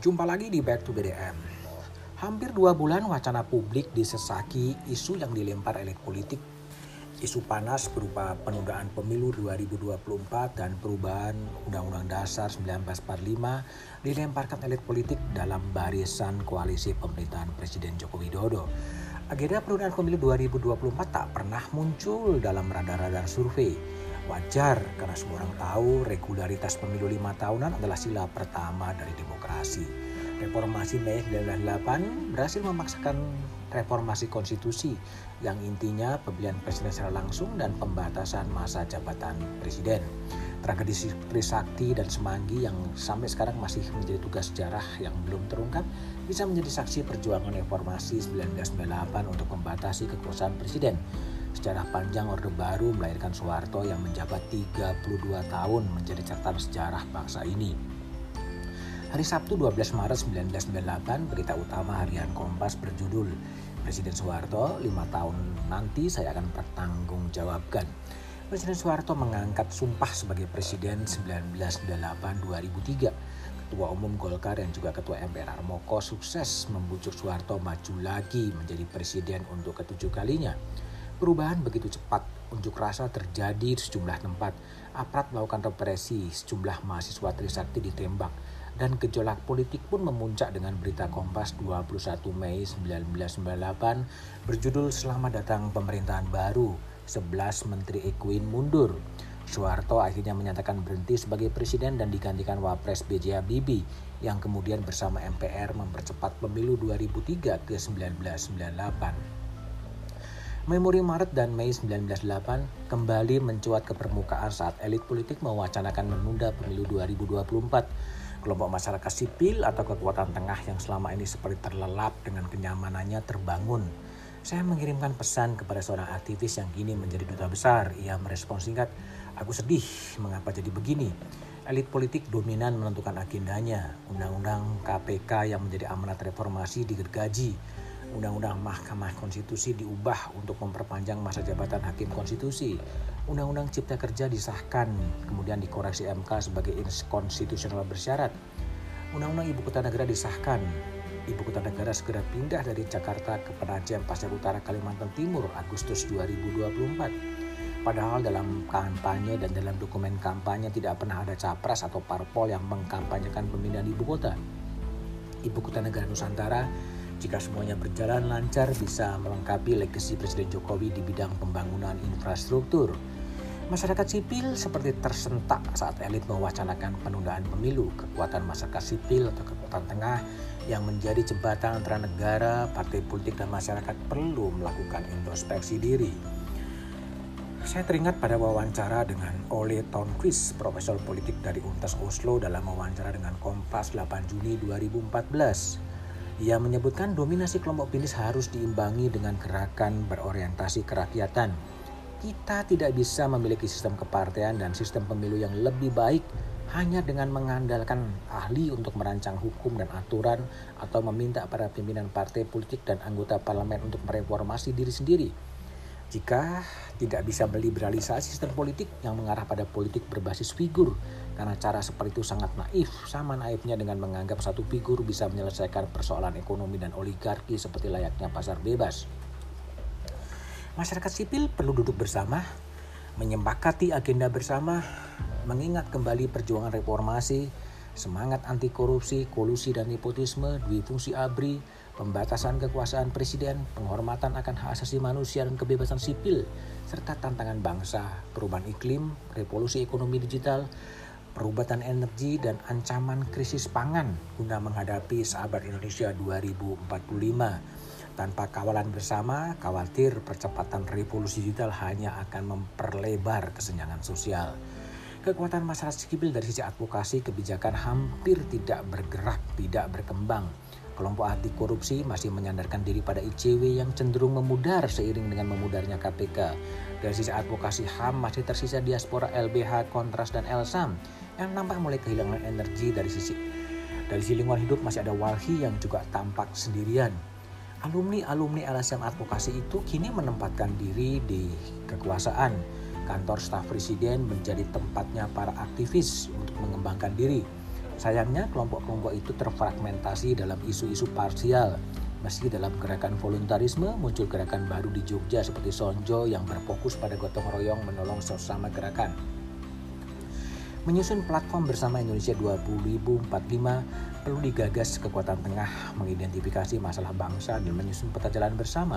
Jumpa lagi di Back to BDM. Hampir dua bulan wacana publik disesaki isu yang dilempar elit politik. Isu panas berupa penundaan pemilu 2024 dan perubahan Undang-Undang Dasar 1945 dilemparkan elit politik dalam barisan koalisi pemerintahan Presiden Joko Widodo. Agenda penundaan pemilu 2024 tak pernah muncul dalam radar-radar survei. Wajar karena semua orang tahu regularitas pemilu lima tahunan adalah sila pertama dari demokrasi. Reformasi Mei 1998 berhasil memaksakan reformasi konstitusi yang intinya pemilihan presiden secara langsung dan pembatasan masa jabatan presiden. Tragedi Trisakti dan Semanggi yang sampai sekarang masih menjadi tugas sejarah yang belum terungkap bisa menjadi saksi perjuangan reformasi 1998 untuk membatasi kekuasaan presiden Sejarah panjang Orde Baru melahirkan Soeharto yang menjabat 32 tahun menjadi catatan sejarah bangsa ini. Hari Sabtu 12 Maret 1998, berita utama harian Kompas berjudul Presiden Soeharto, lima tahun nanti saya akan bertanggungjawabkan. Presiden Soeharto mengangkat sumpah sebagai Presiden 1998-2003. Ketua Umum Golkar dan juga Ketua MPR Armoko sukses membujuk Soeharto maju lagi menjadi Presiden untuk ketujuh kalinya. Perubahan begitu cepat, unjuk rasa terjadi di sejumlah tempat. Aparat melakukan represi, sejumlah mahasiswa Trisakti ditembak, dan gejolak politik pun memuncak dengan berita Kompas 21 Mei 1998 berjudul Selamat Datang Pemerintahan Baru, 11 Menteri Equin mundur. Soeharto akhirnya menyatakan berhenti sebagai presiden dan digantikan Wapres B.J. Habibie yang kemudian bersama MPR mempercepat pemilu 2003 ke 1998. Memori Maret dan Mei 1998 kembali mencuat ke permukaan saat elit politik mewacanakan menunda pemilu 2024. Kelompok masyarakat sipil atau kekuatan tengah yang selama ini seperti terlelap dengan kenyamanannya terbangun. Saya mengirimkan pesan kepada seorang aktivis yang kini menjadi duta besar. Ia merespon singkat, aku sedih mengapa jadi begini. Elit politik dominan menentukan agendanya. Undang-undang KPK yang menjadi amanat reformasi digergaji Undang-Undang Mahkamah Konstitusi diubah untuk memperpanjang masa jabatan Hakim Konstitusi. Undang-Undang Cipta Kerja disahkan, kemudian dikoreksi MK sebagai inkonstitusional bersyarat. Undang-Undang Ibu Kota Negara disahkan. Ibu Kota Negara segera pindah dari Jakarta ke Penajam Pasir Utara Kalimantan Timur Agustus 2024. Padahal dalam kampanye dan dalam dokumen kampanye tidak pernah ada capres atau parpol yang mengkampanyekan pemindahan ibu kota. Ibu kota negara Nusantara jika semuanya berjalan lancar bisa melengkapi legasi Presiden Jokowi di bidang pembangunan infrastruktur. Masyarakat sipil seperti tersentak saat elit mewacanakan penundaan pemilu. Kekuatan masyarakat sipil atau kekuatan tengah yang menjadi jembatan antara negara, partai politik, dan masyarakat perlu melakukan introspeksi diri. Saya teringat pada wawancara dengan Ole Tonquist, profesor politik dari Universitas Oslo dalam wawancara dengan Kompas 8 Juni 2014. Ia menyebutkan dominasi kelompok bisnis harus diimbangi dengan gerakan berorientasi kerakyatan. Kita tidak bisa memiliki sistem kepartean dan sistem pemilu yang lebih baik hanya dengan mengandalkan ahli untuk merancang hukum dan aturan atau meminta para pimpinan partai politik dan anggota parlemen untuk mereformasi diri sendiri. Jika tidak bisa meliberalisasi sistem politik yang mengarah pada politik berbasis figur, karena cara seperti itu sangat naif, sama naifnya dengan menganggap satu figur bisa menyelesaikan persoalan ekonomi dan oligarki seperti layaknya pasar bebas. Masyarakat sipil perlu duduk bersama, menyempakati agenda bersama, mengingat kembali perjuangan reformasi, semangat anti korupsi, kolusi dan nepotisme, dui fungsi ABRI, pembatasan kekuasaan presiden, penghormatan akan hak asasi manusia dan kebebasan sipil, serta tantangan bangsa, perubahan iklim, revolusi ekonomi digital, perubatan energi dan ancaman krisis pangan guna menghadapi sahabat Indonesia 2045. Tanpa kawalan bersama, khawatir percepatan revolusi digital hanya akan memperlebar kesenjangan sosial. Kekuatan masyarakat sipil dari sisi advokasi kebijakan hampir tidak bergerak, tidak berkembang. Kelompok anti korupsi masih menyandarkan diri pada ICW yang cenderung memudar seiring dengan memudarnya KPK. Dari sisi advokasi HAM masih tersisa diaspora LBH, Kontras, dan Elsam yang nampak mulai kehilangan energi dari sisi dari sisi lingkungan hidup masih ada Walhi yang juga tampak sendirian. Alumni-alumni LSM advokasi itu kini menempatkan diri di kekuasaan. Kantor staf presiden menjadi tempatnya para aktivis untuk mengembangkan diri. Sayangnya kelompok-kelompok itu terfragmentasi dalam isu-isu parsial. Meski dalam gerakan voluntarisme muncul gerakan baru di Jogja seperti Sonjo yang berfokus pada gotong royong menolong sesama gerakan. Menyusun platform bersama Indonesia 2045 perlu digagas kekuatan tengah mengidentifikasi masalah bangsa dan menyusun peta jalan bersama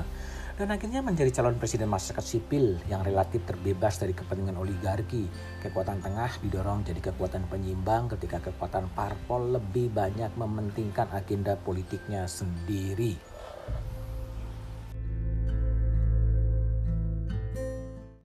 dan akhirnya menjadi calon presiden masyarakat sipil yang relatif terbebas dari kepentingan oligarki. Kekuatan tengah didorong jadi kekuatan penyimbang ketika kekuatan parpol lebih banyak mementingkan agenda politiknya sendiri.